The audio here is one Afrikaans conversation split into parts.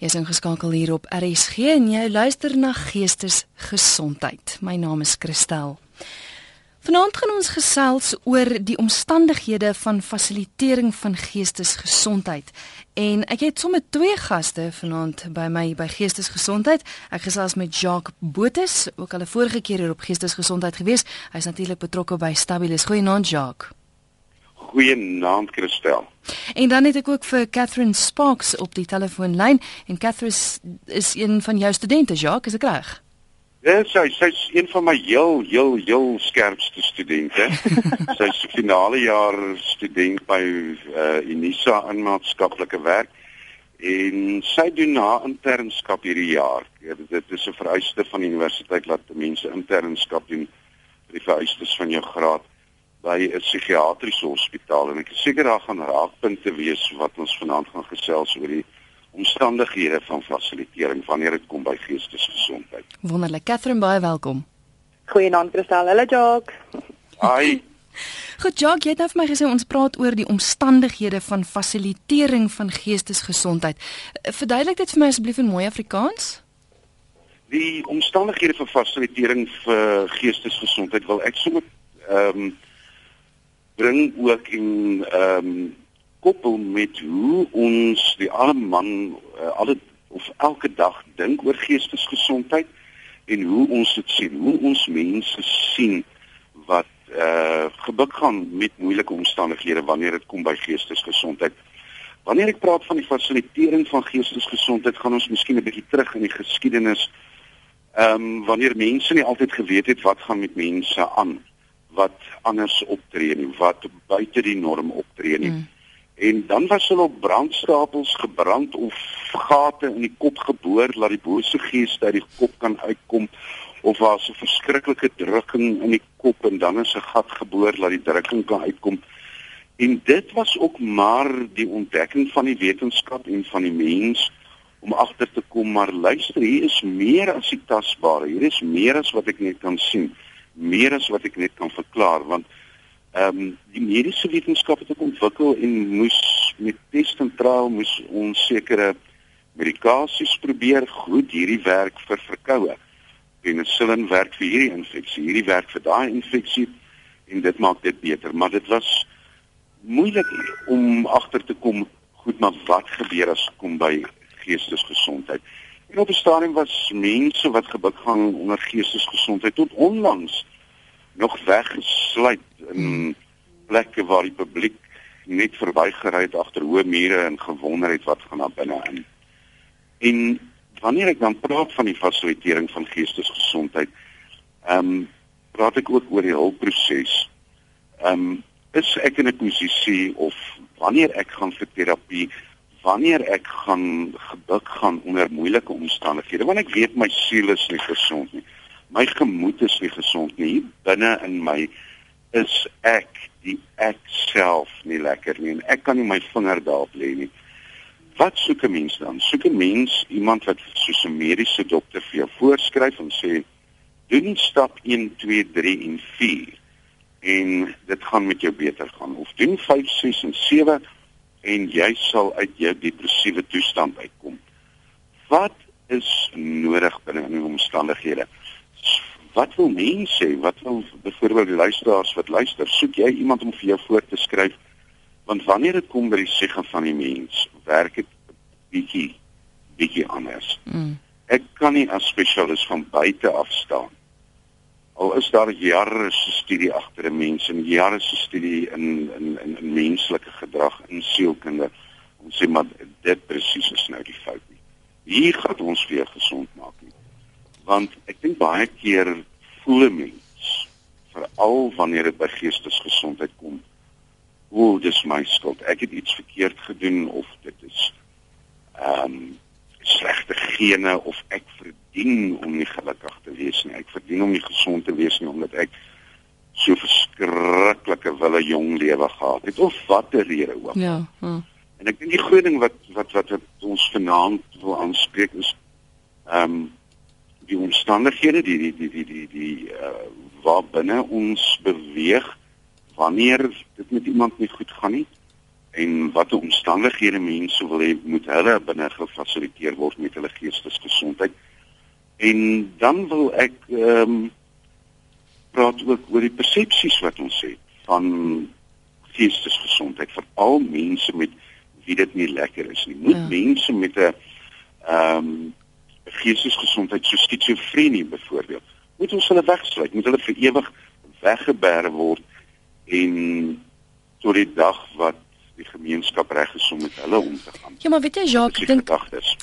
Jy's ingeskakel hier op RSG en jy luister na Geestesgesondheid. My naam is Christel. Vanaand gaan ons gesels oor die omstandighede van fasilitering van geestesgesondheid. En ek het sommer twee gaste vanaand by my by Geestesgesondheid. Ek gesels met Jacques Botus, ook al 'n vorige keer hier op Geestesgesondheid gewees. Hy's natuurlik betrokke by Stabilis. Goeienaand Jacques. Goeienaand Christel. En dan het ek ook vir Catherine Sparks op die telefoonlyn en Catherine is, is een van jou studente, Jacques, is ek reg? Ja, sy sy's een van my heel heel heel skerpste studente. sy's finale jaar student by uh, Unisa in maatskaplike werk en sy doen na internskap hierdie jaar. Ja, dit is 'n vereiste van die universiteit dat mense internskap doen vir die vereistes van jou graad by 'n psigiatriese hospitaal en ek is seker daar gaan raakpunte wees wat ons vanaand gaan gesels oor die omstandighede van fasilitering wanneer dit kom by geestesgesondheid. Wonderlik, Catherine baie welkom. Goeienaand Christel. Hallo Jacques. Hi. Goed Jacques, jy het nou vir my gesê ons praat oor die omstandighede van fasilitering van geestesgesondheid. Verduidelik dit vir my asseblief in mooi Afrikaans. Die omstandighede van fasilitering vir geestesgesondheid wil ek sommer ehm um, bring ook in ehm um, koppel met hoe ons die arme man uh, alle of elke dag dink oor geestesgesondheid en hoe ons dit sien, hoe ons mense sien wat eh uh, gebuk gaan met moeilike omstandighede wanneer dit kom by geestesgesondheid. Wanneer ek praat van die fasilitering van geestesgesondheid, gaan ons miskien 'n bietjie terug in die geskiedenis. Ehm um, wanneer mense nie altyd geweet het wat gaan met mense aan wat anders optree nie, wat buite die norm optree nie. Mm. En dan was hulle op brandstapels gebrand of gate in die kop geboor laat die bose gees uit die kop kan uitkom of was 'n verskriklike drukking in die kop en dan is 'n gat geboor laat die drukking kan uitkom. En dit was ook maar die ontdekking van die wetenskap en van die mens om agter te kom maar luister hier is meer as die tasbare hier is meer as wat ek net kan sien meer as wat ek net kan verklaar want ehm um, die mediese wetenskap het ook ontwikkel en moes met test en trial moes ons sekere medikasies probeer goed hierdie werk vir verkoue. Penicillin werk vir hierdie infeksie hierdie werk vir daai infeksie en dit maak dit beter. Maar dit was moeilik om agter te kom goed maar wat gebeur as kom by geestesgesondheid En op 'n stadium was mense wat gebuk gaan onder geestesgesondheid tot onlangs nog weggesluit in plekke waar die publiek net verbygery het agter hoë mure en gewonder het wat gaan daar binne in. En wanneer ek dan praat van die fasilitering van geestesgesondheid, ehm um, praat ek ook oor die hulpproses. Ehm um, is ek in 'n posisie of wanneer ek gaan vir terapie wanneer ek gaan gebuk gaan onder moeilike omstandighede want ek weet my siel is nie gesond nie. My gemoed is nie gesond nie. Binne in my is ek die ek self nie lekker nie en ek kan nie my vinger daarop lê nie. Wat soek 'n mens dan? Soek 'n mens iemand wat soos 'n mediese dokter vir jou voorskryf en sê doen stap 1 2 3 en 4 en dit gaan met jou beter gaan. Of doen 5 6 en 7 en jy sal uit jou depressiewe toestand uitkom. Wat is nodig binne in die omstandighede? Wat wil mense sê? Wat wil byvoorbeeld die luisteraars wat luister, soek jy iemand om vir jou voor te skryf? Want wanneer dit kom by die segge van die mens, werk dit bietjie bietjie anders. Mm. Ek kan nie as spesialis van buite af staan al is daar jare se studie agter 'n mens en jare se studie in in in, in menslike gedrag in sielkunde om sê maar dit presies is nou die fout nie. Hier gaan ons weer gesond maak nie. Want ek dink baie keer voel 'n mens veral wanneer dit by geestesgesondheid kom. O, dis my skuld. Ek het iets verkeerd gedoen of dit is ehm um, slegte gene of ek verdien om nie gelukkig te wees nie. Ek verdien om nie gesond te wees nie omdat ek so verskriklike wille jong lewe gehad het of watter rede ook. Ja. Hm. En ek dink die groot ding wat wat wat, wat ons vanaand wil aanspreek is ehm um, die omstandighede die die die die die die uh, waar binne ons beweeg wanneer dit met iemand nie goed gaan nie en watter omstandighede mense wil hê moet hulle binne gefasiliteer word met hulle geestesgesondheid. En dan wil ek ehm um, praat ook oor die persepsies wat ons het van geestesgesondheid vir al mense met wie dit nie lekker is nie. Moet ja. mense met 'n ehm um, geestesgesondheid so skizofrenie byvoorbeeld, moet ons hulle wegsluit, moet hulle vir ewig weggeberg word en tot die dag wat die gemeenskap reg is om met hulle om te gaan. Ja, maar weet jy Jacques, ek dink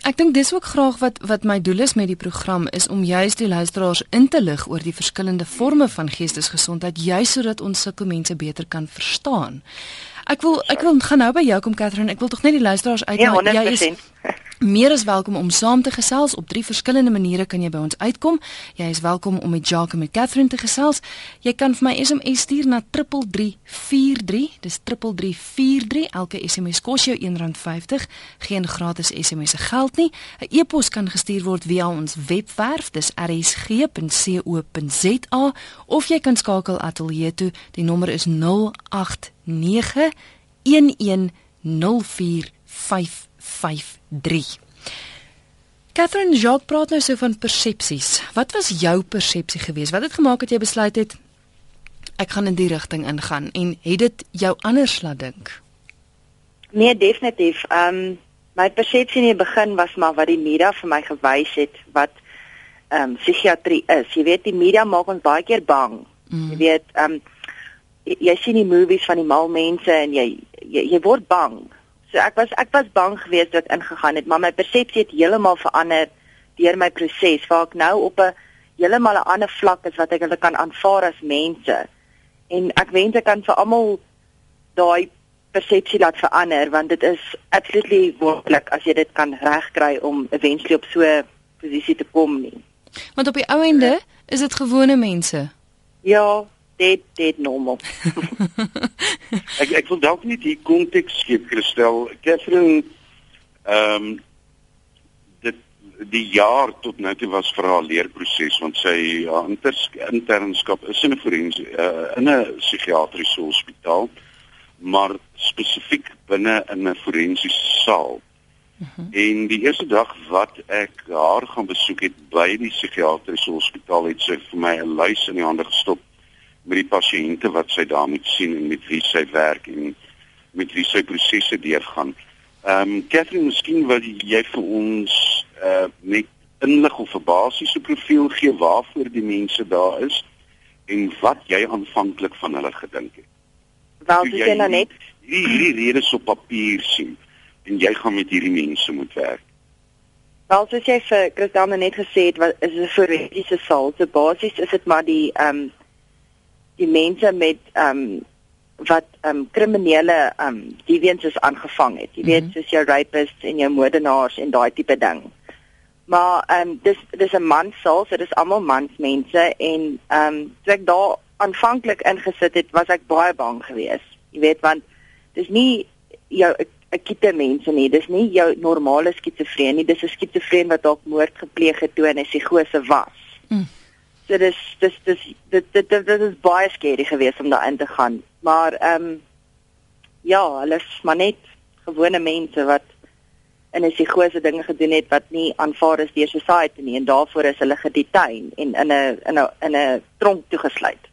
ek dink dis ook graag wat wat my doel is met die program is om juist die luisteraars in te lig oor die verskillende forme van geestesgesondheid juist sodat ons sulke mense beter kan verstaan. Ek wil ek wil gaan nou by jou kom Catherine. Ek wil tog net die luisteraars uitnooi. Ja, jy is meer as welkom om saam te gesels op drie verskillende maniere kan jy by ons uitkom. Jy is welkom om met Jacques en met Catherine te gesels. Jy kan vir my SMS stuur na 3343. Dis 3343. Elke SMS kos jou R1.50. Geen gratis SMS se geld nie. 'n E-pos kan gestuur word via ons webwerf. Dis rsg.co.za of jy kan skakel ateljee toe. Die nommer is 089 Catherine Jacques praat nou so van persepsies. Wat was jou persepsie geweest? Wat het gemaak dat jy besluit het ek gaan in die rigting ingaan en het dit jou anders laat dink? Nee, definitief. Ehm um, my persepsie in die begin was maar wat die media vir my gewys het wat ehm um, psigiatrie is. Jy weet die media maak ons baie keer bang. Mm. Jy weet ehm um, jy sien die movies van die mal mense en jy jy, jy word bang. So ek was ek was bang geweest dat ingegaan het, maar my persepsie het heeltemal verander deur my proses waar ek nou op 'n heeltemal 'n ander vlak is wat ek hulle kan aanvaar as mense. En ek wens ek kan vir almal daai persepsie laat verander want dit is absolutely wonderlik as jy dit kan regkry om eventually op so 'n posisie te kom nie. Want op die ou ende is dit gewone mense. Ja, dit dit normaal. ek ek wil dalk net hier konteks gee Christel. Catherine ehm um, dit die jaar tot nou toe was vir haar leerproses want sy ja, inter, internskap is in 'n forensie uh, in 'n psigiatriese hospitaal maar spesifiek binne in 'n forensiese saal. Uh mhm. -huh. En die eerste dag wat ek haar gaan besoek het by die psigiatriese hospitaal het sy vir my 'n lys in die hande gestop met die pasiënte wat sy daar moet sien en met wie sy werk en met wie sy prosesse deurgaan. Ehm um, Catherine, miskien wil jy vir ons uh net inlig of 'n basiese profiel gee waarvoor die mense daar is en wat jy aanvanklik van hulle gedink het. Wel, jy sien nou net hierdie redes op papier sien en jy gaan met hierdie mense moet werk. Wel, soos jy vir Christiane net gesê het, wat is 'n forensiese saal. So basies is dit maar die ehm um, die mense met ehm um, wat ehm um, kriminele ehm um, deviants is aangevang het. Jy weet mm -hmm. soos jou rapists en jou moordenaars en daai tipe ding. Maar ehm um, dis dis 'n man sal, so dis almal mansmense en ehm um, toe ek daar aanvanklik ingesit het, was ek baie bang geweest. Jy weet want dis nie jou akute mense nie, dis nie jou normale skizofrenie nie, dis 'n skizofreen wat dalk moord gepleeg het toe hy 'n psigose was. Mm dit is dis dis dit dit dit, dit is baie skerry geweest om daarin te gaan. Maar ehm um, ja, hulle is maar net gewone mense wat in 'n psigose dinge gedoen het wat nie aanvaar is deur society nie en daarvoor is hulle gedetain en in 'n in 'n in 'n tronk toegesluit.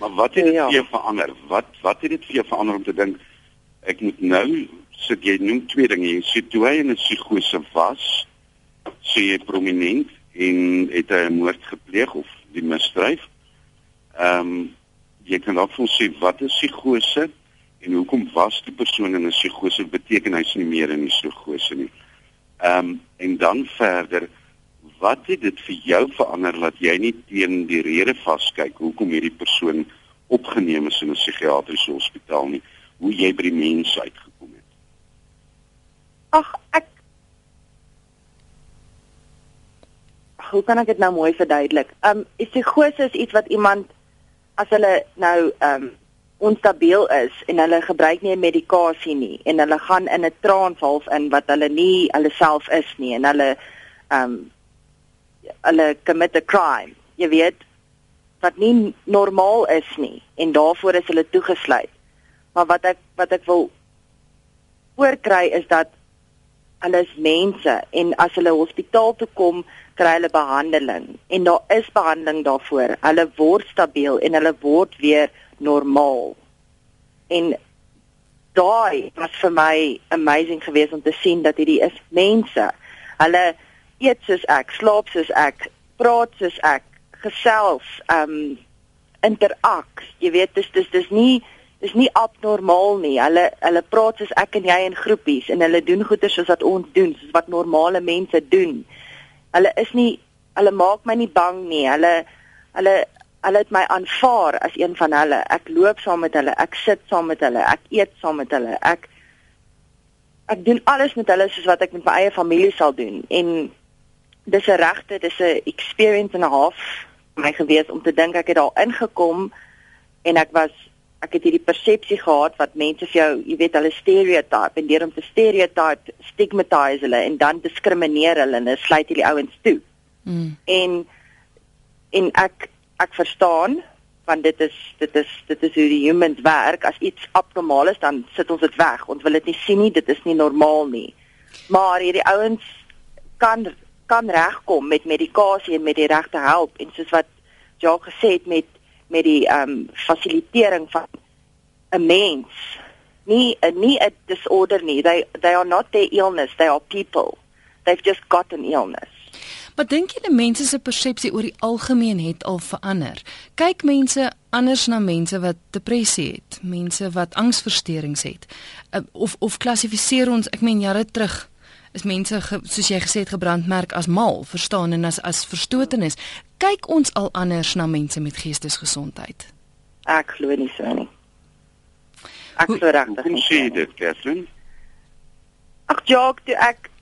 Maar wat het dit ja. vir verander? Wat wat het dit vir jou verander om te dink ek moet nou sit jy noem twee dinge, jy sê toe hy in 'n psigose was, sê jy prominent en het hy 'n moord gepleeg of die misdryf. Ehm um, jy kan dalk voel sê wat is psigose en hoekom was die persoon in 'n psigose beteken hy's nie meer in die psigose nie. Ehm um, en dan verder wat het dit vir jou verander dat jy nie teen die rede vaskyk hoekom hierdie persoon opgeneem is in 'n psigiatriese hospitaal nie hoe jy by die mens uitgekom het Ag ek hoe kan ek dit nou mooi verduidelik? Um psigose is iets wat iemand as hulle nou um onstabiel is en hulle gebruik nie medikasie nie en hulle gaan in 'n trance half in wat hulle nie hulle self is nie en hulle um hulle commit a crime. Jy weet wat nie normaal is nie en daarvoor is hulle toegesluit. Maar wat ek wat ek wil oorkry is dat hulle is mense en as hulle hospitaal toe kom, kry hulle behandeling en daar is behandeling daarvoor. Hulle word stabiel en hulle word weer normaal. En daai was vir my amazing geweest om te sien dat hierdie is mense. Hulle eet soos ek, slaap soos ek, praat soos ek, gesels, um interak. Jy weet dis dis dis nie dis nie abnormaal nie. Hulle hulle praat soos ek en jy in groepies en hulle doen goeie soos wat ons doen, soos wat normale mense doen. Hulle is nie hulle maak my nie bang nie. Hulle hulle hulle het my aanvaar as een van hulle. Ek loop saam met hulle, ek sit saam met hulle, ek eet saam met hulle. Ek ek doen alles met hulle soos wat ek met my eie familie sal doen. En dis 'n regte, dis 'n experience and a half my gewees om te dink ek het daar ingekom en ek was ek het hierdie persepsie gehad wat mense vir jou, jy weet, hulle stereotype en deur om te stereotype, stigmatise hulle en dan diskrimineer hulle en hulle sluit hierdie ouens toe. Mm. En en ek ek verstaan want dit is dit is dit is hoe die humans werk as iets abnormaal is dan sit ons dit weg ons wil dit nie sien nie dit is nie normaal nie maar hierdie ouens kan kan regkom met medikasie en met die regte hulp en soos wat Jacques gesê het met met die ehm um, fasilitering van 'n mens nie 'n nie 'n disorder nie they they are not their illness they are people they've just got an illness Maar dink jy die mense se persepsie oor die algemeen het al verander? Kyk mense anders na mense wat depressie het, mense wat angsversteurings het. Uh, of of klassifiseer ons, ek meen jare terug is mense ge, soos jy gesê het gebrandmerk as mal, verstaan en as as verstotenis. Kyk ons al anders na mense met geestesgesondheid? Ek glo nie so nie. Ek glo regtig. Hoe sê dit, Catherine? Ag, Jacques, toe ek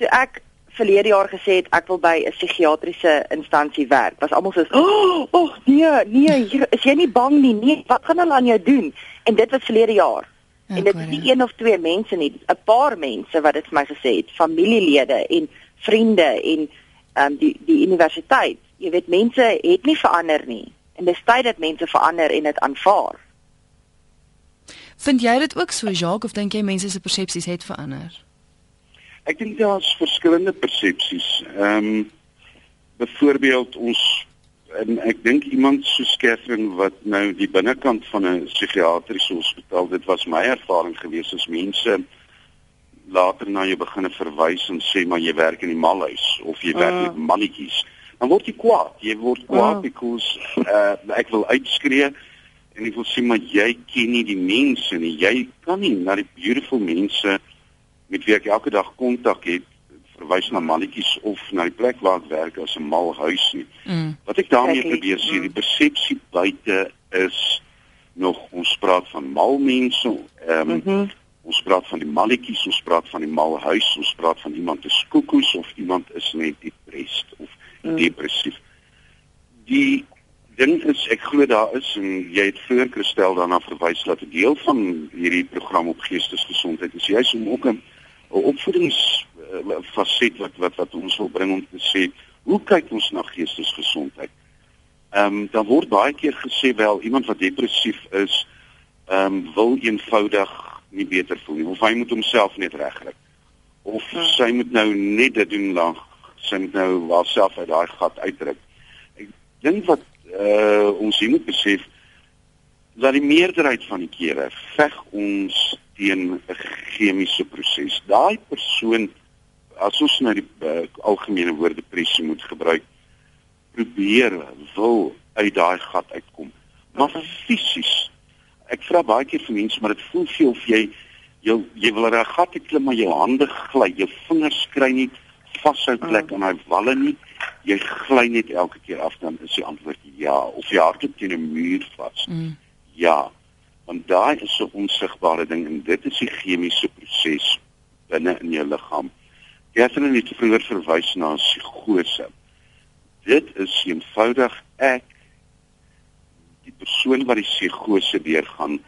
toe ek verlede jaar gesê het ek wil by 'n psigiatriese instansie werk. Was almal so, "Ag, oh, nee, nee, hier, is jy nie bang nie? Nee, wat gaan hulle aan jou doen?" En dit was verlede jaar. Ja, en dit is nie een of twee mense nie, 'n paar mense wat dit vir my gesê het, familielede en vriende en ehm um, die die universiteit. Jy weet mense het nie verander nie. En dis tyd dat mense verander en dit aanvaar. Vind jy dit ook so, Jacques, of dink jy mense se persepsies het verander? Ek dink daar's verskillende persepsies. Ehm um, byvoorbeeld ons en ek dink iemand so Catherine wat nou die binnekant van 'n psigiatriese hospitaal, dit was my ervaring gewees as mense later na jou begine verwys en sê maar jy werk in die malhuis of jy werk uh. met mannetjies. Dan word jy kwaad. Jy word kwaad uh. because uh, ek wil uitskree en ek wil sê maar jy ken nie die mense nie. Jy kan nie na die beautiful mense met wie ek elke dag kontak het verwys na mannetjies of na die plek waar ek werk as 'n mal huis nie. Mm. Wat ek daarmee probeer sê, mm. die persepsie buite is nog ons praat van mal mense. Ehm um, mm -hmm. ons praat van die mannetjies, ons praat van die mal huis, ons praat van iemand is koekoes of iemand is net depressed of mm. depressief. Die ding is ek glo daar is en jy het vroeër Christel daarna verwys dat 'n deel van hierdie program op geestesgesondheid is juist om ook 'n 'n opvoedingsfaset wat wat wat ons wil bring om te sê hoe kyk ons na geestesgesondheid? Ehm um, dan word baie keer gesê wel iemand wat depressief is, ehm um, wil eenvoudig nie beter voel nie of hy moet homself net regkry. Of ja. sy moet nou net dit doen lank, moet nou haarself uit daai gat uitdruk. Ek dink wat uh, ons hier moet besef dat die meerderheid van die kere veg ons teen 'n chemiese proses. Daai persoon as ons nou die uh, algemene woord depressie moet gebruik, probeer wil uit daai gat uitkom. Maar fisies. Ek vra baie keer vir mense, maar dit voel vir of jy jy jy wil 'n gat klim maar jou hande gly, jou vingers kry nie vashou plek aan mm. daai walle nie. Jy gly net elke keer af dan is die antwoord ja of jy hardloop teen 'n muur vas. Mm. Ja want daai is 'n onsigbare ding en dit is die chemiese proses binne in jou liggaam. Catherine het vroeër verwys na psigose. Dit is eenvoudig ek die persoon wat die psigose deurgaan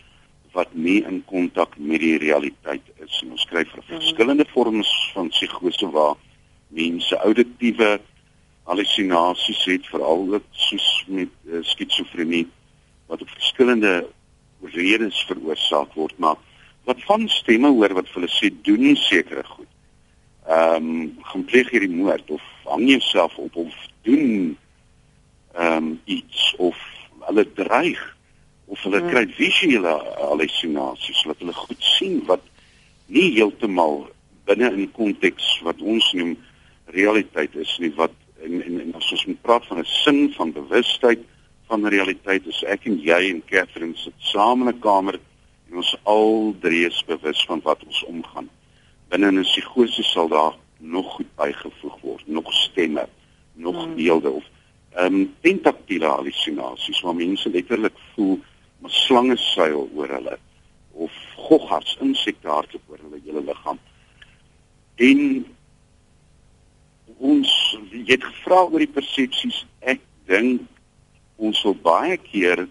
wat nie in kontak met die realiteit is. En ons skryf vir verskillende vorms van psigose waar mense auditiewe hallusinasies het, veral soos met uh, skizofrenie wat op verskillende redes veroorsaak word, maar wat van stemme hoor wat hulle sê doen sekere goed. Ehm um, gaan pleeg hierdie moord of hang jouself op of doen ehm um, iets of hulle dreig of hulle hmm. kry visuele hallusinasies wat hulle goed sien wat nie heeltemal binne in konteks wat ons noem realiteit is nie wat en en, en as ons moet praat van 'n sin van bewustheid van realiteit is ek en jy en Catherine sit saam in 'n kamer en ons al drie is bewus van wat ons omgaan. Binne 'n psigose sal daar nog goed bygevoeg word, nog stemme, nog hmm. beelde of ehm um, tentaktiele hallusinasies waar mense letterlik voel 'n slange seil oor hulle of goggarts insekte hardloop oor hulle hele liggaam. En ons jy het gevra oor die persepsies. Ek dink ons sal baie keer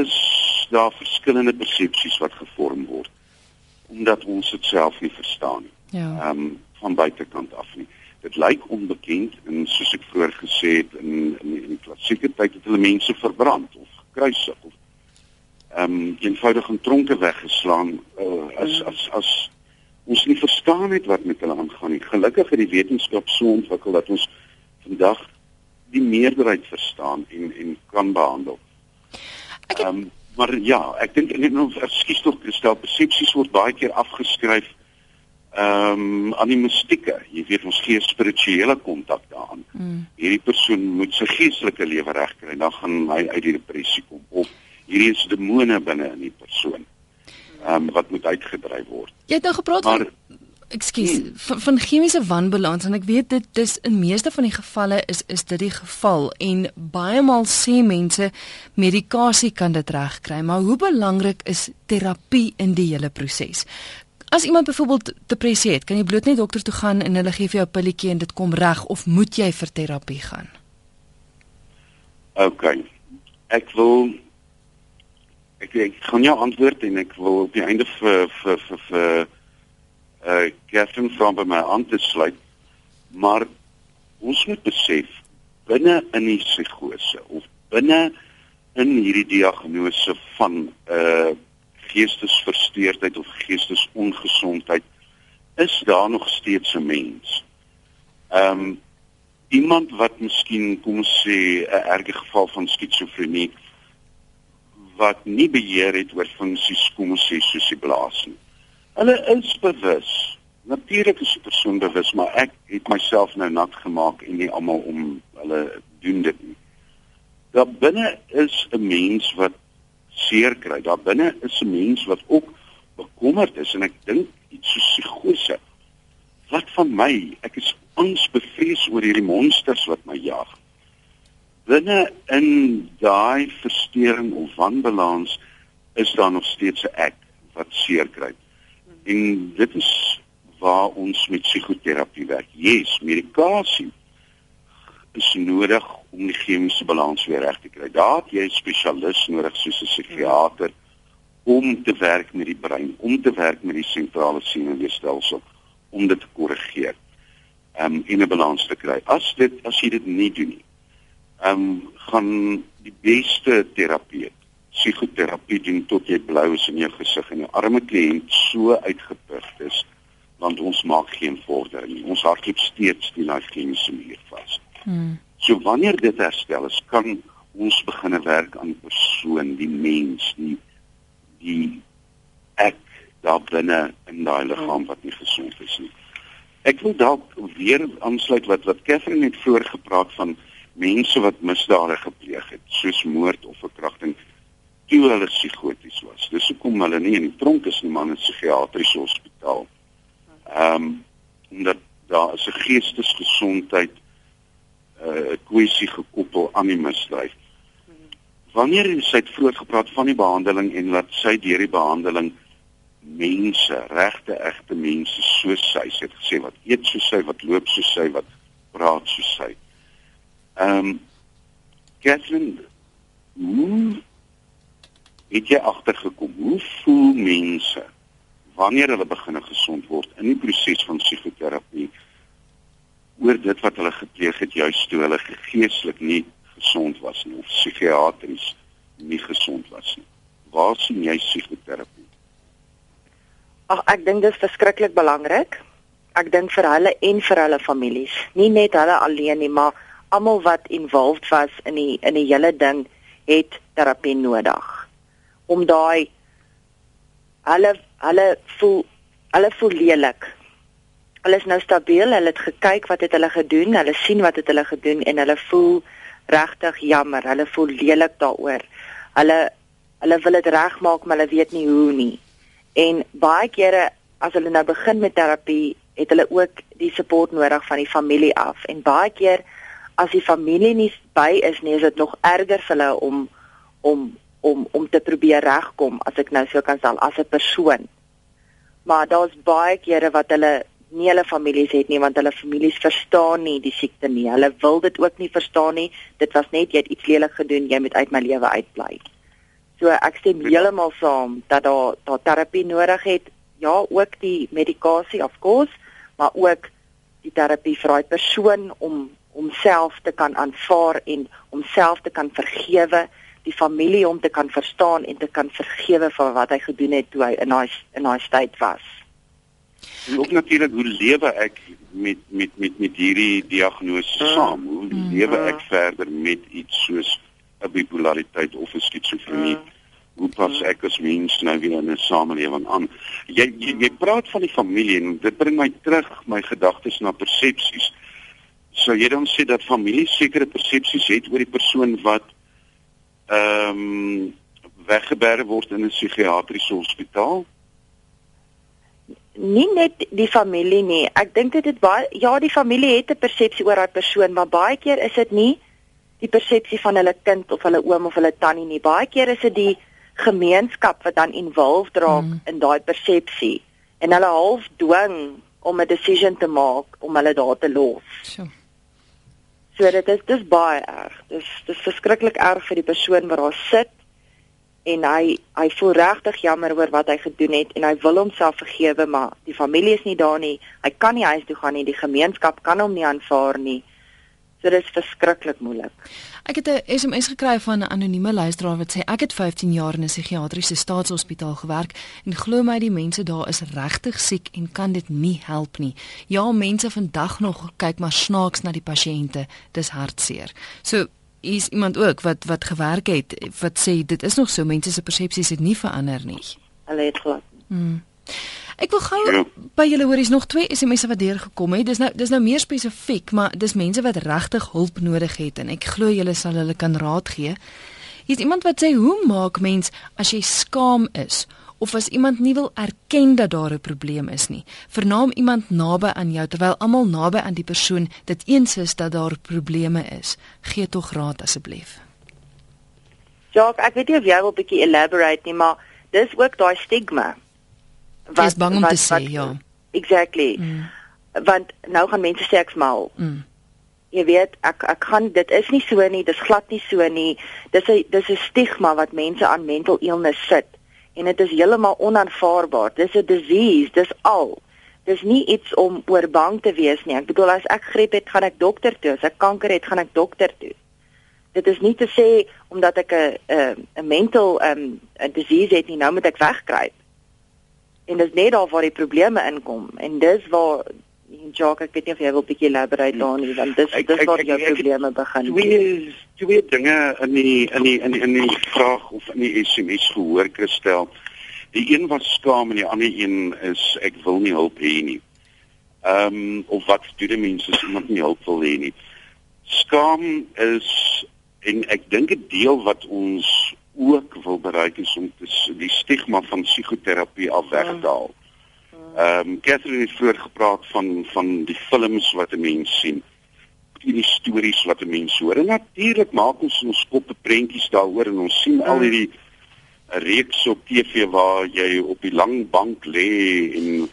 is daar verskillende persepsies wat gevorm word omdat ons dit self nie verstaan nie. Ja. Ehm um, van buitekant af nie. Dit lyk onbekend en soos ek vroeër gesê het in in die, die klassieke tyd het hulle mense verbrand of gekruisig of ehm um, eenvoudig in tronke weggeslaan uh, as as as ons nie verstaan het wat met hulle aangaan nie. Gelukkig het die wetenskap so ontwikkel dat ons vandag die meerderheid verstaan en en kan behandel. Ehm um, maar ja, ek dink net nou ekskuus tog gestel persepsies word baie keer afgeskryf ehm um, aan die mistieke. Jy weet ons gee spirituele kontak daaraan. Mm. Hierdie persoon moet sy geestelike lewe regkry en dan gaan hy uit die depressie kom of hierdie is demone binne in die persoon. Um, wat moet uitgedryf word. Jy het nou gepraat maar, van Ekskuus, hmm. van, van chemiese wanbalans en ek weet dit dis in meeste van die gevalle is is dit die geval en baie maal sê mense medikasie kan dit regkry, maar hoe belangrik is terapie in die hele proses? As iemand byvoorbeeld depressie het, kan jy bloot net dokter toe gaan en hulle gee vir jou 'n pilletjie en dit kom reg of moet jy vir terapie gaan? OK. Ek wil ek ek gaan jou antwoord en ek wil op die einde vir vir vir, vir uh Catherine van by my aan te sluit. Maar ons moet besef binne in die psigose of binne in hierdie diagnose van uh geestesversteurdheid of geestesongesondheid is daar nog steeds 'n mens. Ehm um, iemand wat miskien kom ons sê 'n erge geval van skizofrenie wat nie beheer het oor funksies kom ons sê soos die blaas nie. Hulle is bewus. Natuurlik is die persoon bewus, maar ek het myself nou nat gemaak en nie almal om hulle doen dit nie. Daar binne is 'n mens wat seer kry. Daar binne is 'n mens wat ook bekommerd is en ek dink iets so psigose. Wat van my? Ek is angsbevrees oor hierdie monsters wat my jag. Binne in daai verstoring of wanbalans is daar nog steeds 'n ek wat seer kry. En dit is waar ons met psigoterapie werk. Yes, medikasie is nodig om die chemiese balans weer reg te kry. Daar het jy 'n spesialis nodig soos 'n psigiater om te werk met die brein, om te werk met die sentrale senuweestelsel om dit te korrigeer. Um in 'n balans te kry. As dit as jy dit nie doen nie, um gaan die beste terapie psigoterapie doen tot jy blou is in jou gesig en jou arme kliënt so uitgeput is want ons maak geen vordering nie. Ons hardloop steeds die daai chemiese muur vas. Hmm. So wanneer dit herstel is, kan ons begin werk aan die persoon, die mens, die die ek daar binne in daai liggaam wat nie gesond is nie. Ek wil dalk weer aansluit wat wat Catherine het voorgepraat van mense wat misdade gepleeg het, soos moord of verkrachting toe hulle psigoties was. Dis hoekom hulle nie in die tronk is nie, maar in 'n psigiatriese hospitaal. Ehm um, omdat daar is 'n geestesgesondheid 'n uh, kwessie gekoppel aan die misdryf. Wanneer sy het vroeër gepraat van die behandeling en dat sy deur die behandeling mense, regte egte mense soos sy, sy het gesê wat eet soos sy, wat loop soos sy, wat praat soos sy. Ehm um, Catherine, hoe het jy agtergekom hoe voel mense wanneer hulle begin gesond word in die proses van psigoterapie oor dit wat hulle gepleeg het juist toe hulle geestelik nie gesond was nie of psigiatries nie gesond was nie waar sien jy psigoterapie? Ag ek dink dit is verskriklik belangrik. Ek dink vir hulle en vir hulle families, nie net hulle alleen nie, maar almal wat involved was in die in die hele ding het terapie nodig. Om daai hulle hulle voel hulle voel lelik. Hulle is nou stabiel, hulle het gekyk wat het hulle gedoen, hulle sien wat het hulle gedoen en hulle voel regtig jammer. Hulle voel lelik daaroor. Hulle hulle wil dit regmaak, maar hulle weet nie hoe nie. En baie kere as hulle nou begin met terapie, het hulle ook die support nodig van die familie af. En baie keer as die familie nie by is nie, is dit nog erger vir hulle om om om om te probeer regkom as ek nou so kan sê as 'n persoon. Maar daar's baie kere wat hulle nie hulle families het nie want hulle families verstaan nie die siekte nie. Hulle wil dit ook nie verstaan nie. Dit was net jy het iets lelik gedoen, jy moet uit my lewe uitbly. So ek stem heeltemal saam dat daar daar terapie nodig het. Ja, ook die medikasie of course, maar ook die terapie vir daai persoon om homself te kan aanvaar en homself te kan vergewe die familie om te kan verstaan en te kan vergewe vir wat hy gedoen het toe hy in daai in daai tyd was. En ook natuurlik hoe lewe ek met met met met hierdie diagnose mm. saam? Hoe mm. lewe ek verder met iets soos 'n bipolariteit of 'n skizofrenie? Mm. Hoe pas ek as mens nou weer in 'n samelewing aan? Jy, jy jy praat van die familie en dit bring my terug my gedagtes na persepsies. So jy dan sê dat familie sekere persepsies het oor die persoon wat ehm um, weggeberg word in 'n psigiatriese hospitaal? Nie net die familie nie. Ek dink dit het baie ja, die familie het 'n persepsie oor daai persoon, maar baie keer is dit nie die persepsie van hulle kind of hulle oom of hulle tannie nie. Baie keer is dit die gemeenskap wat dan involved raak mm. in daai persepsie en hulle half dwing om 'n decision te maak om hulle daar te los. Sure. So dit is dis baie erg. Dis dis verskriklik erg vir die persoon wat daar sit en hy hy voel regtig jammer oor wat hy gedoen het en hy wil homself vergewe maar die familie is nie daar nie. Hy kan nie huis toe gaan nie. Die gemeenskap kan hom nie aanvaar nie. So dit is verskriklik moeilik. Ek het 'n SMS gekry van 'n anonieme luisteraar wat sê ek het 15 jaar in 'n psigiatriese staatshospitaal gewerk en glo my die mense daar is regtig siek en kan dit nie help nie. Ja, mense vandag nog kyk maar snaaks na die pasiënte. Dis hartseer. So is iemand ook wat wat gewerk het wat sê dit is nog so mense se persepsies het nie verander nie. Hulle het glad. Hmm. Ek wil gou ja. by julle hoor, is nog twee SMS'e wat deurgekom het. Dis nou dis nou meer spesifiek, maar dis mense wat regtig hulp nodig het en ek glo julle sal hulle kan raad gee. Hier's iemand wat sê, "Hoe maak mens as jy skaam is of as iemand nie wil erken dat daar 'n probleem is nie? Vernaam iemand naby aan jou terwyl almal naby aan die persoon dit eens is dat daar probleme is. Gee tog raad asseblief." Ja, ek weet nie of jy wil 'n bietjie elaborate nie, maar dis ook daai stigma wat is bang om wat, te sê ja. Exactly. Mm. want nou gaan mense sê ek's mal. Mm. jy weet ek ek gaan dit is nie so nie dis glad nie so nie. Dis 'n dis 'n stigma wat mense aan mental illness sit. En dit is heeltemal onaanvaarbaar. Dis 'n disease dis al. Dis nie iets om oor bang te wees nie. Ek bedoel as ek griep het gaan ek dokter toe. As ek kanker het gaan ek dokter toe. Dit is nie te sê omdat ek 'n 'n mental um 'n disease het nie nou moet ek wegkruip en dis net daar waar die probleme inkom en dis waar Jacques ek weet nie of jy wil bietjie elaborate daar nie want dis dis waar jou probleme begin. Twee twee dinge in die in die in die, in die vraag of in die SMS gehoor gestel. Die een was skaam en die ander een is ek wil nie hulp hê nie. Ehm um, of wat doen die mense as iemand nie hulp wil hê nie? Skaam is en ek dink 'n deel wat ons ook wil bereik is om die stigma van psigoterapie af weg te haal. Ehm um, Catherine het vroeër gepraat van van die films wat 'n mens sien, die stories wat 'n mens hoor. En natuurlik maak ons ons koppe prentjies daaroor en ons sien al hierdie reeks op TV waar jy op die lang bank lê en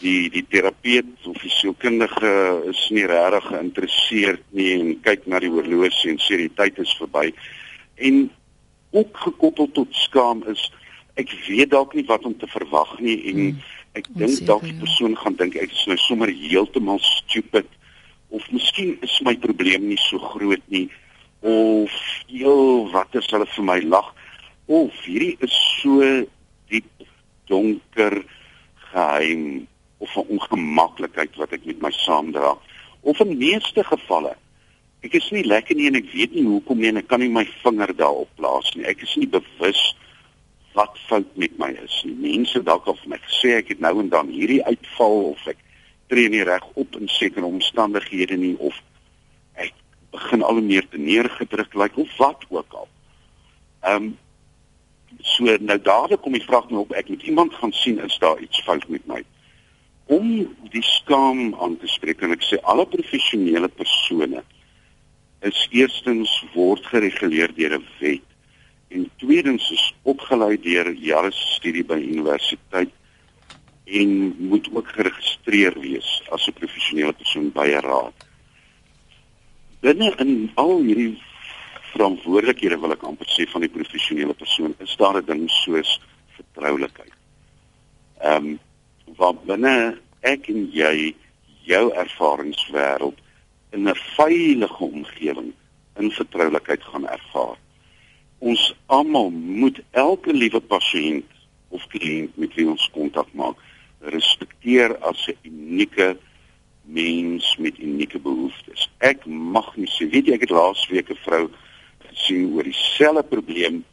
die die terapeut of die sielkundige is nie regtig geïnteresseerd nie en kyk na die horlosie en sê die tyd is verby. En ook gekoppel tot skaam is ek weet dalk nie wat om te verwag nie en hmm, ek dink dalk die ja. persoon gaan dink ek is nou sommer heeltemal stupid of miskien is my probleem nie so groot nie of heel wat is hulle vir my lag of hierdie is so diep donker geheim of 'n ongemaklikheid wat ek met my saamdra of in meeste gevalle ek is nie lekker nie en ek weet nie hoekom nie en ek kan nie my vinger daarop plaas nie. Ek is nie bewus wat fout met my is nie. Mense dalk of my sê ek het nou en dan hierdie uitval of ek tree nie reg op in sekere omstandighede nie of ek begin al hoe meer te neergedruk lyk like, of wat ook al. Ehm um, so nou dadelik kom die vraag nou op ek moet iemand gaan sien is daar iets fout met my? Om die skaam aan te spreek en ek sê alle professionele persone is eerstens word gereguleer deur 'n wet en tweedens is opgelei deur jare studie by universiteit en moet ook geregistreer wees as 'n professionele persoon by 'n raad. Binne in al hierdie verantwoordelikhede wil ek amper sê van die professionele persoon is daar 'n ding soos vertroulikheid. Ehm um, waar binne ek en jy jou ervaringswêreld in 'n veilige omgewing in vertroulikheid gaan ervaar. Ons almal moet elke liewe pasiënt of kliënt met wie ons kontak maak, respekteer as 'n unieke mens met unieke behoeftes. Ek mag nie sê, weet jy, ek het laasweek 'n vrou gesien oor dieselfde probleem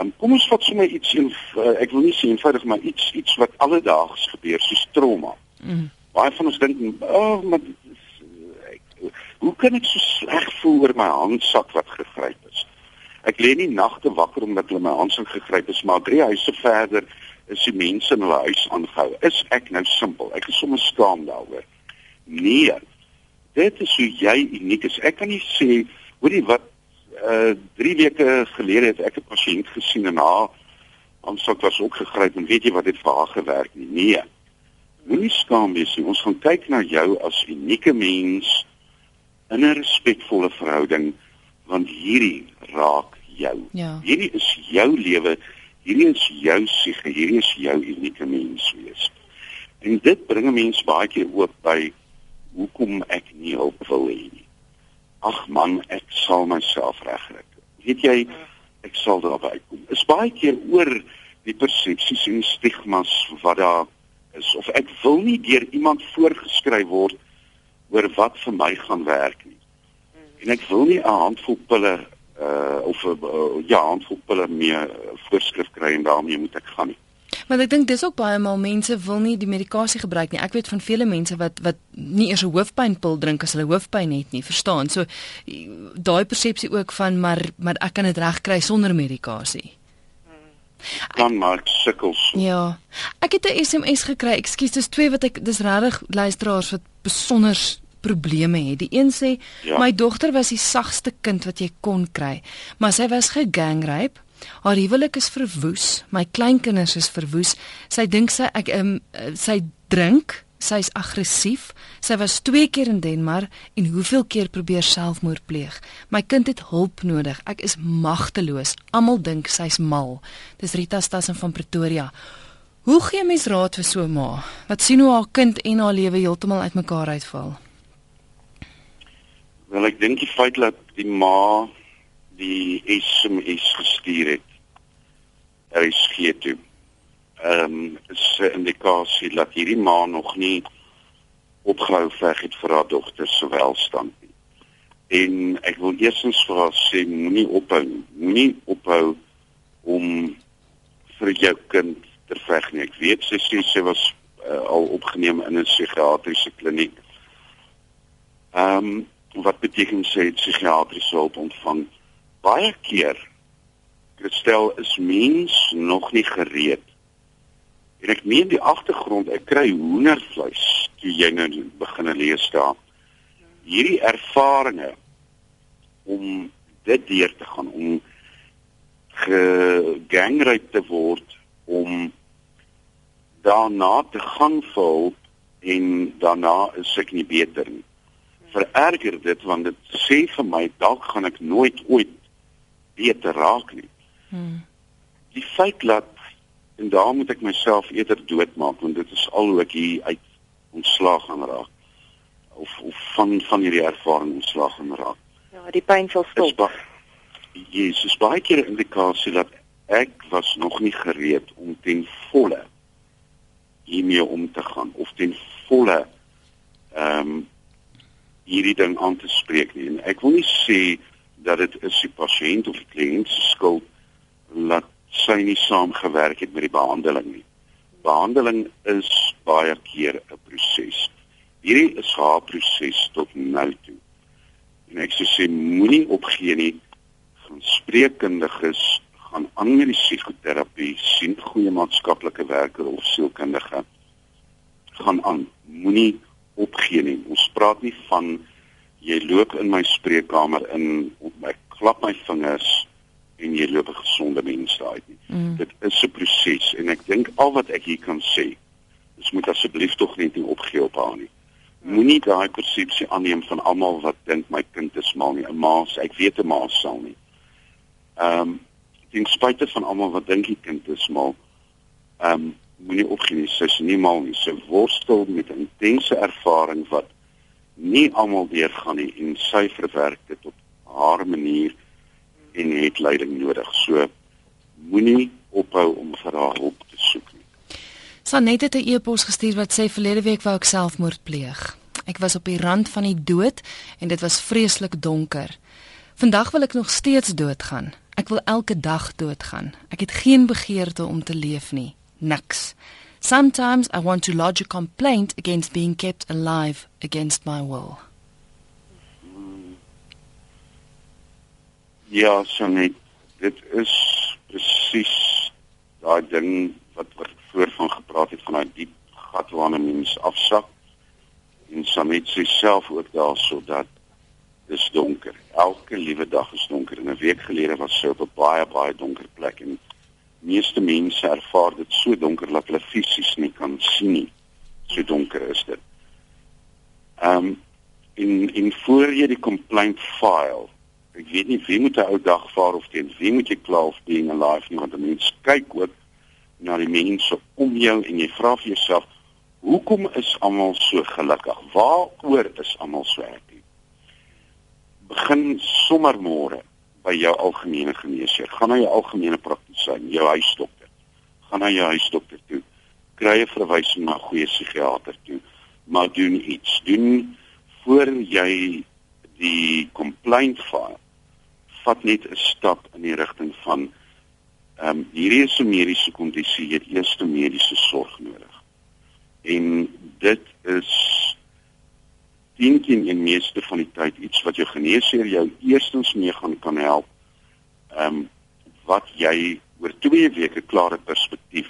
Um, kom ons vat sommer iets en uh, ek wil nie sê eenvoudig maar iets iets wat alledaags gebeur soos trauma. Mm. Baie van ons dink, "Ag, oh, maar hoe kan ek so sleg voel oor my handsak wat gegryp is?" Ek lê nie nagte wakker omdat hulle my handsak gegryp is, maar drie huise verder is die mense in hulle huis aangehou. Is ek nou simpel? Ek is sommer skaam daaroor. Nee. Dit is hoe jy uniek is. Ek kan nie sê, hoorie wat uh 3 weke gelede het ek 'n pasiënt gesien en haar aansak was ook gegryp en weet jy wat dit vir haar gewerk nie. Nee. Moenie skaam wees nie. Ons gaan kyk na jou as unieke mens in 'n respekvolle verhouding want hierdie raak jou. Ja. Hierdie is jou lewe. Hierdie is jou siege. Hierdie is jou unieke mens wees. En dit bring 'n mens baie keer ook by hoekom ek nie hulp wil hê nie ag man, ek sal myself regkry. Weet jy, ek sal daarby uitkom. Is baie keer oor die persepsies en stigmas wat daar is of ek wil nie deur iemand voorgeskryf word oor wat vir my gaan werk nie. En ek wil nie 'n handvol pille uh of 'n uh, ja, handvol pille mee voorskrif kry en daarmee moet ek gaan nie. Maar ek dink dis ook baie maal mense wil nie die medikasie gebruik nie. Ek weet van vele mense wat wat nie eers 'n hoofpynpil drink as hulle hoofpyn het nie, verstaan? So daai persepsie ook van maar maar ek kan dit regkry sonder medikasie. Dan maar sukkels. Ja. Ek het 'n SMS gekry. Ekskuus, dis twee wat ek dis regtig luisteraars wat besonder probleme het. Die een sê ja. my dogter was die sagste kind wat jy kon kry, maar sy was gegangrape Haar huwelik is verwoes, my kleinkinders is verwoes. Sy dink sy ek um, sy drink, sy's aggressief. Sy was 2 keer in Denmark en hoeveel keer probeer selfmoord pleeg. My kind het hulp nodig. Ek is magteloos. Almal dink sy's mal. Dis Rita Stassen van Pretoria. Hoe gee mens raad vir so 'n ma wat sien hoe haar kind en haar lewe heeltemal uitmekaar uitval? Wel ek dink die feit dat die ma die SMS gestuur het. Hy skiet toe. Ehm um, is 'n indikasie dat hierdie ma nog nie opgehou veg het vir haar dogter se welstand nie. En ek wil eersins vir haar sê moenie ophou, moenie ophou om vir jou kind te veg nie. Ek weet sy sê sy was uh, al opgeneem in 'n psigiatriese kliniek. Ehm um, wat beteken sy het psigiatriese hulp ontvang? baie keer Christel is mens nog nie gereed. En ek meen die agtergrond, ek kry hoendervleis toe jy nou begin lees daar. Hierdie ervarings om dit deur te gaan om gegangryp te word om daarna te gaan vol en daarna is ek nie beter nie. Vererger dit want dit sê vir my dalk gaan ek nooit ooit beter raak nie. Hmm. Die feit dat en daar moet ek myself eerder doodmaak want dit is al hoe ek hier uit ontslaag gaan raak of of van van hierdie ervaring ontslaag gaan raak. Ja, die pyn sal stop. Jesus, baie keer 'n indikasie dat ek was nog nie gereed om ten volle hiermee om te gaan of ten volle ehm um, hierdie ding aan te spreek nie. En ek wil nie sê dat dit is die pasiënt of die kliënt se skuld dat sy nie saamgewerk het met die behandeling nie. Behandeling is baie keer 'n proses. Hierdie is haar proses tot nou toe. En ek sê sê moenie opgee nie. Gaan spreekkundiges, gaan aan met die psigoterapie, sien goeie maatskaplike werker of sielkundige. Gaan aan. Moenie opgee nie. Ons praat nie van jy loop in my spreekkamer in, ek klap my vingers en jy loop 'n gesonde mens daai nie. Mm. Dit is 'n proses en ek dink al wat ek hier kan sê, is moet asseblief tog net nie opgee op haar nie. Mm. Moenie daai persepsie aanneem van almal wat dink my kind is mal nie. 'n Ma, ek weet 'n ma sal nie. Ehm um, ten spyte van almal wat dink die kind is mal, ehm um, moenie opgee nie. Sy is nie mal nie. Sy worstel met 'n intense ervaring wat nie almal deurgaan nie en sy verwerk dit op haar manier en het leiding nodig. So moenie ophou om vir haar hulp te soek nie. Sanet het 'n e-pos gestuur wat sê verlede week wou ek selfmoord pleeg. Ek was op die rand van die dood en dit was vreeslik donker. Vandag wil ek nog steeds doodgaan. Ek wil elke dag doodgaan. Ek het geen begeerte om te leef nie. Niks. Sometimes I want to lodge a complaint against being kept alive against my will. Ja, so net dit is presies daai ding wat wat voor van gepraat het van daai diep gat waarna mens afsak. En Samet sê self ook daarso dat dis donker. Elke liewe dag is donker. En 'n week gelede was sy op 'n baie baie donker plek en meeste mense ervaar dit so donker dat hulle fisies nie kan sien nie. So donker is dit. Ehm um, in in voor jy die complaint file ek weet nie wie moet 'n ou dag vaar of teen wie moet jy kla of being alive nie want mense kyk ook na die mense om jou en jy vra vir jouself hoekom is almal so gelukkig waaroor is almal so happy begin sommer môre by jou algemene geneesheer. Gaan na jou algemene praktisyn jou huisdokter. Gaan na jou huisdokter toe. Kry 'n verwysing na 'n goeie psigiater toe. Maar doen iets. Doen voor jy die complaint file vat net 'n stap in die rigting van ehm um, hierdie is 'n mediese kondisie, jy het eers mediese sorg nodig. En dit is dink in die meeste van die tyd iets wat jou geneesheer jou eerstens mee gaan kan help. Ehm um, wat jy oor 2 weke klare perspektief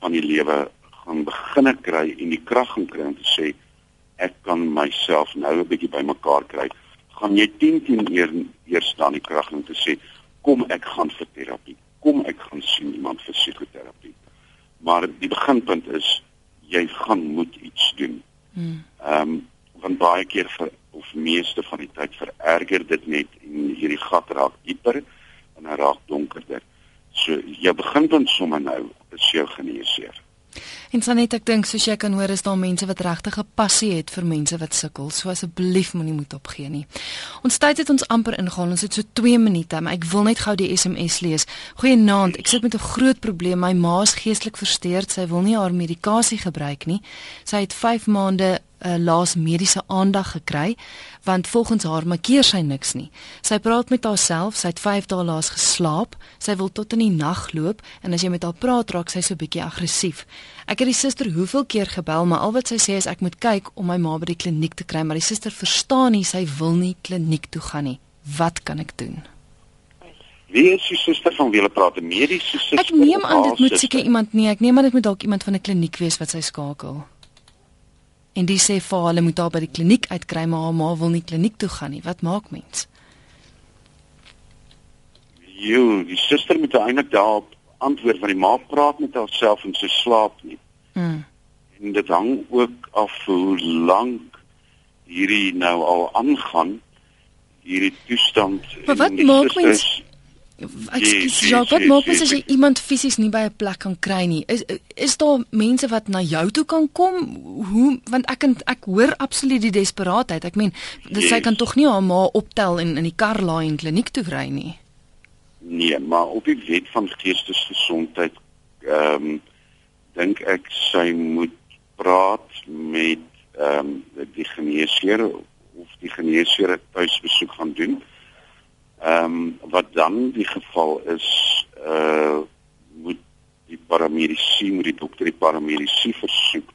van die lewe gaan begin kry en die krag gaan kry om te sê ek kan myself nou 'n bietjie bymekaar kry gaan jy 10 10 eer eers staan die krag om te sê kom ek gaan vir terapie kom ek gaan sien iemand vir psigoterapie maar die beginpunt is jy gaan moet iets doen hmm. ehm um, want baie keer vir of meeste van die tyd vererger dit net en hierdie gat raak dieper en hy raak donkerder so jy begin dan sommer nou is jou geneesheer En Sanet, ek dink soos jy kan hoor is daar mense wat regtig 'n passie het vir mense wat sukkel. So asseblief moenie moed opgee nie. Ons tyd het ons amper ingehaal. Ons het so 2 minute, maar ek wil net gou die SMS lees. Goeienaand. Ek sit met 'n groot probleem. My ma is geestelik versteurd. Sy wil nie haar medikasie gebruik nie. Sy het 5 maande uh, laas mediese aandag gekry want volgens haar makkeer sy niks nie. Sy praat met haarself, sy het 5 dae laas geslaap, sy wil tot in die nag loop en as jy met haar praat raak sy so bietjie aggressief. Ek het die suster hoeveel keer gebel, maar al wat sy sê is ek moet kyk om my ma by die kliniek te kry, maar die suster verstaan nie, sy wil nie kliniek toe gaan nie. Wat kan ek doen? Wie is die suster van wie jy praat? 'n Mediese suster? Ek neem aan dit moet seker iemand nie, ek neem aan dit moet dalk iemand van 'n kliniek wees wat sy skakel en die sê vir hulle moet daar by die kliniek uitkry maar haar ma wil nie kliniek toe gaan nie. Wat maak mens? Jo, die suster moet eintlik daarop antwoord want die ma praat met haarself en sy slaap nie. Mm. En dit hang ook af hoe lank hierdie nou al aangaan hierdie toestand. Maar wat maak mens? Ekskuus, ja, wat maak mens as jy iemand fisies nie by 'n plek kan kry nie? Is is daar mense wat na jou toe kan kom? Hoe want ek en ek hoor absoluut die desperaatheid. Ek meen, dis sy kan tog nie haar ma optel en in die kar laai en kliniek toe ry nie. Nee, maar op die wet van geestesgesondheid ehm um, dink ek sy moet praat met ehm um, die geneesheer of die geneesheer tuisbesoek gaan doen. Ehm um, wat dan die geval is uh moet die paramedisy moet die dokter die paramedisy versoek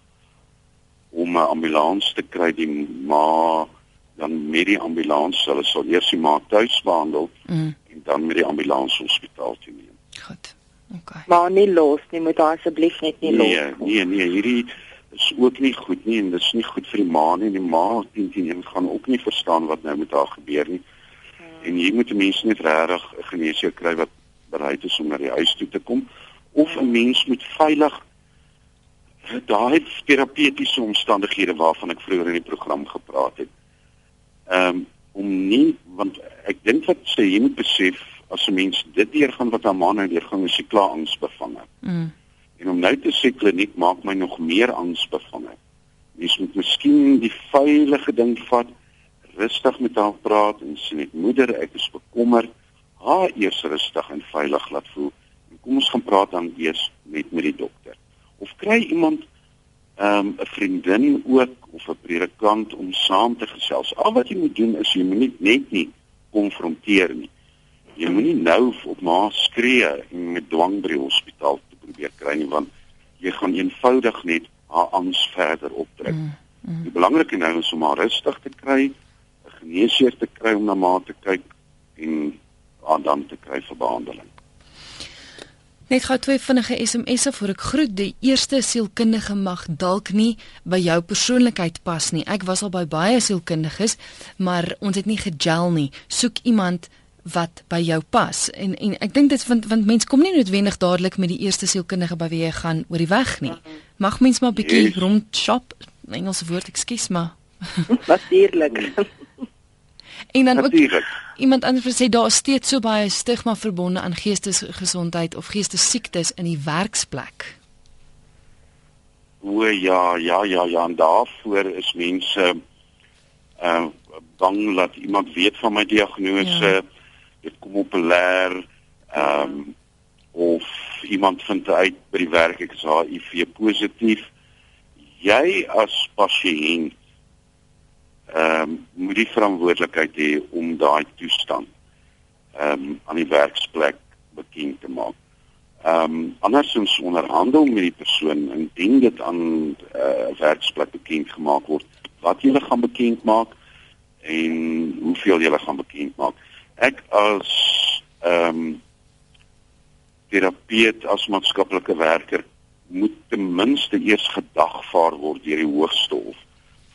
om 'n ambulans te kry die ma dan met die ambulans hulle sal eers die ma tuis behandel mm. en dan met die ambulans hospitaal toe neem. Goed. Okay. Maar nie los nie, moet asseblief net nie los. Nee, nee, nee, hierdie is ook nie goed nie en dit is nie goed vir die ma nie. Die ma teen teen gaan ook nie verstaan wat nou met haar gebeur nie. En hier moet mense net regtig 'n geneesheer kry wat bereid is om na die huis toe te kom of 'n mens moet veilig daai terapeutiese omstandighede waarvan ek vroeër in die program gepraat het. Ehm um, om nie want ek dink wat sê jy moet besef as 'n mens dit deurgaan wat 'n man nou deurgaan is hy klaar angsbevange. Mm. En om nou te sê kliniek maak my nog meer angsbevange. Mens moet miskien die veilige ding vat rustig met haar praat en sê net moeder, ek is bekommerd. Haar eers rustig en veilig laat voel. En kom ons gaan praat dan eers met met die dokter. Of kry iemand ehm, 'n um, vriendin ook of 'n predikant om saam te gesels. Al wat jy moet doen is jy moet net nie konfronteer nie. Jy moet nie nou op ma skree en met dwang by die hospitaal te probeer kry nie want jy gaan eenvoudig net haar angs verder optrek. Mm, mm. Die belangrike nou is om haar rustig te kry geneesheer te kry om na ma te kyk en aan dan te kry vir behandeling. Net gou twee vinnige SMS'e voor ek groet. Die eerste sielkundige mag dalk nie by jou persoonlikheid pas nie. Ek was al by baie sielkundiges, maar ons het nie gegel nie. Soek iemand wat by jou pas. En en ek dink dit want want mense kom nie noodwendig dadelik met die eerste sielkundige by wie jy gaan oor die weg nie. Mag mens maar 'n bietjie yes. rond shop. Engelse woord, ekskuus maar. Natuurlik. En dan ook iemand anders sê daar is steeds so baie stigma verbonde aan geestesgesondheid of geestesiektes in die werksplek. O ja, ja, ja, ja, en daarvoor is mense uh bang dat iemand weet van my diagnose. Ja. Dit kom populêr ehm um, of iemand vind uit by die werk ek is HIV positief. Jy as pasiënt ehm um, moet die verantwoordelikheid hê om daai toestand ehm um, aan die werksplek bekend te maak. Ehm um, andersins onderhandel met die persoon indien dit aan 'n uh, werksplek bekend gemaak word wat jy gaan bekend maak en hoeveel jy gaan bekend maak. Ek as ehm um, terapeut as maatskaplike werker moet ten minste eers gedagvaar word deur die hoogste hof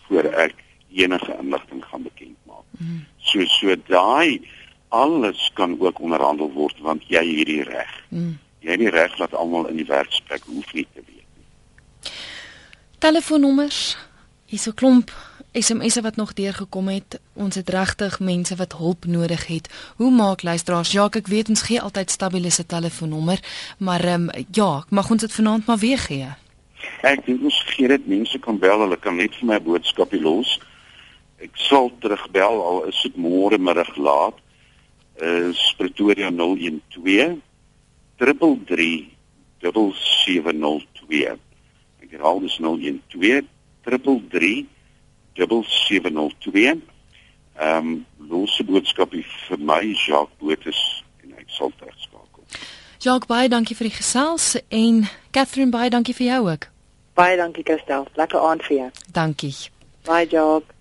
voor ek enige inligting gaan bekend maak. Mm. So so daai alles kan ook onderhandel word want jy het hierdie reg. Mm. Jy het die reg dat almal in die werksplek hoef nie te weet nie. Telefoonnommers. Hier's 'n klomp SMS'e wat nog deurgekom het. Ons het regtig mense wat hulp nodig het. Hoe maak luisteraars? Ja, ek weet ons gee altyd stabiele se telefoonnommer, maar ehm um, ja, mag ons dit vanaand maar weer gee. Ek dink ons gee dit mense kan bel, hulle kan net vir my 'n boodskapie los. Ek sal terugbel al is dit môre middag laat. Is Pretoria 012 333 7702. Ek herhaal dis 012 333 7702. Ehm um, losse boodskapie vir my Jacques Botus en ek sal terugskakel. Jacques baie dankie vir die gesels en Catherine baie dankie vir jou ook. Baie dankie Christel. Lekker aand vir jou. Dankie. Bye Jacques.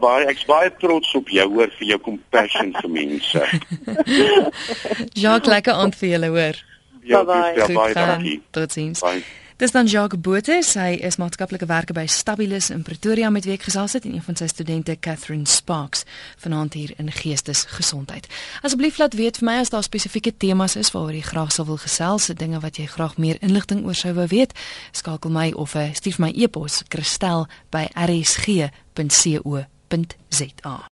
Baie ek's baie trots op jou hoor vir jou compassion vir mense. Jacques lekker aan vir julle hoor. Ja, baie baie dankie. Totsiens. Dis dan Jacques Botha, hy is maatskaplike werker by Stabilis in Pretoria met wie ek gesels het en een van sy studente Catherine Sparks vanaand hier in Geestesgesondheid. Asseblief laat weet vir my as daar spesifieke temas is waaroor jy graag sou wil gesels, se dinge wat jy graag meer inligting oor sou wou weet, skakel my of uh, stuur my e-pos kristel by rsg.co www.za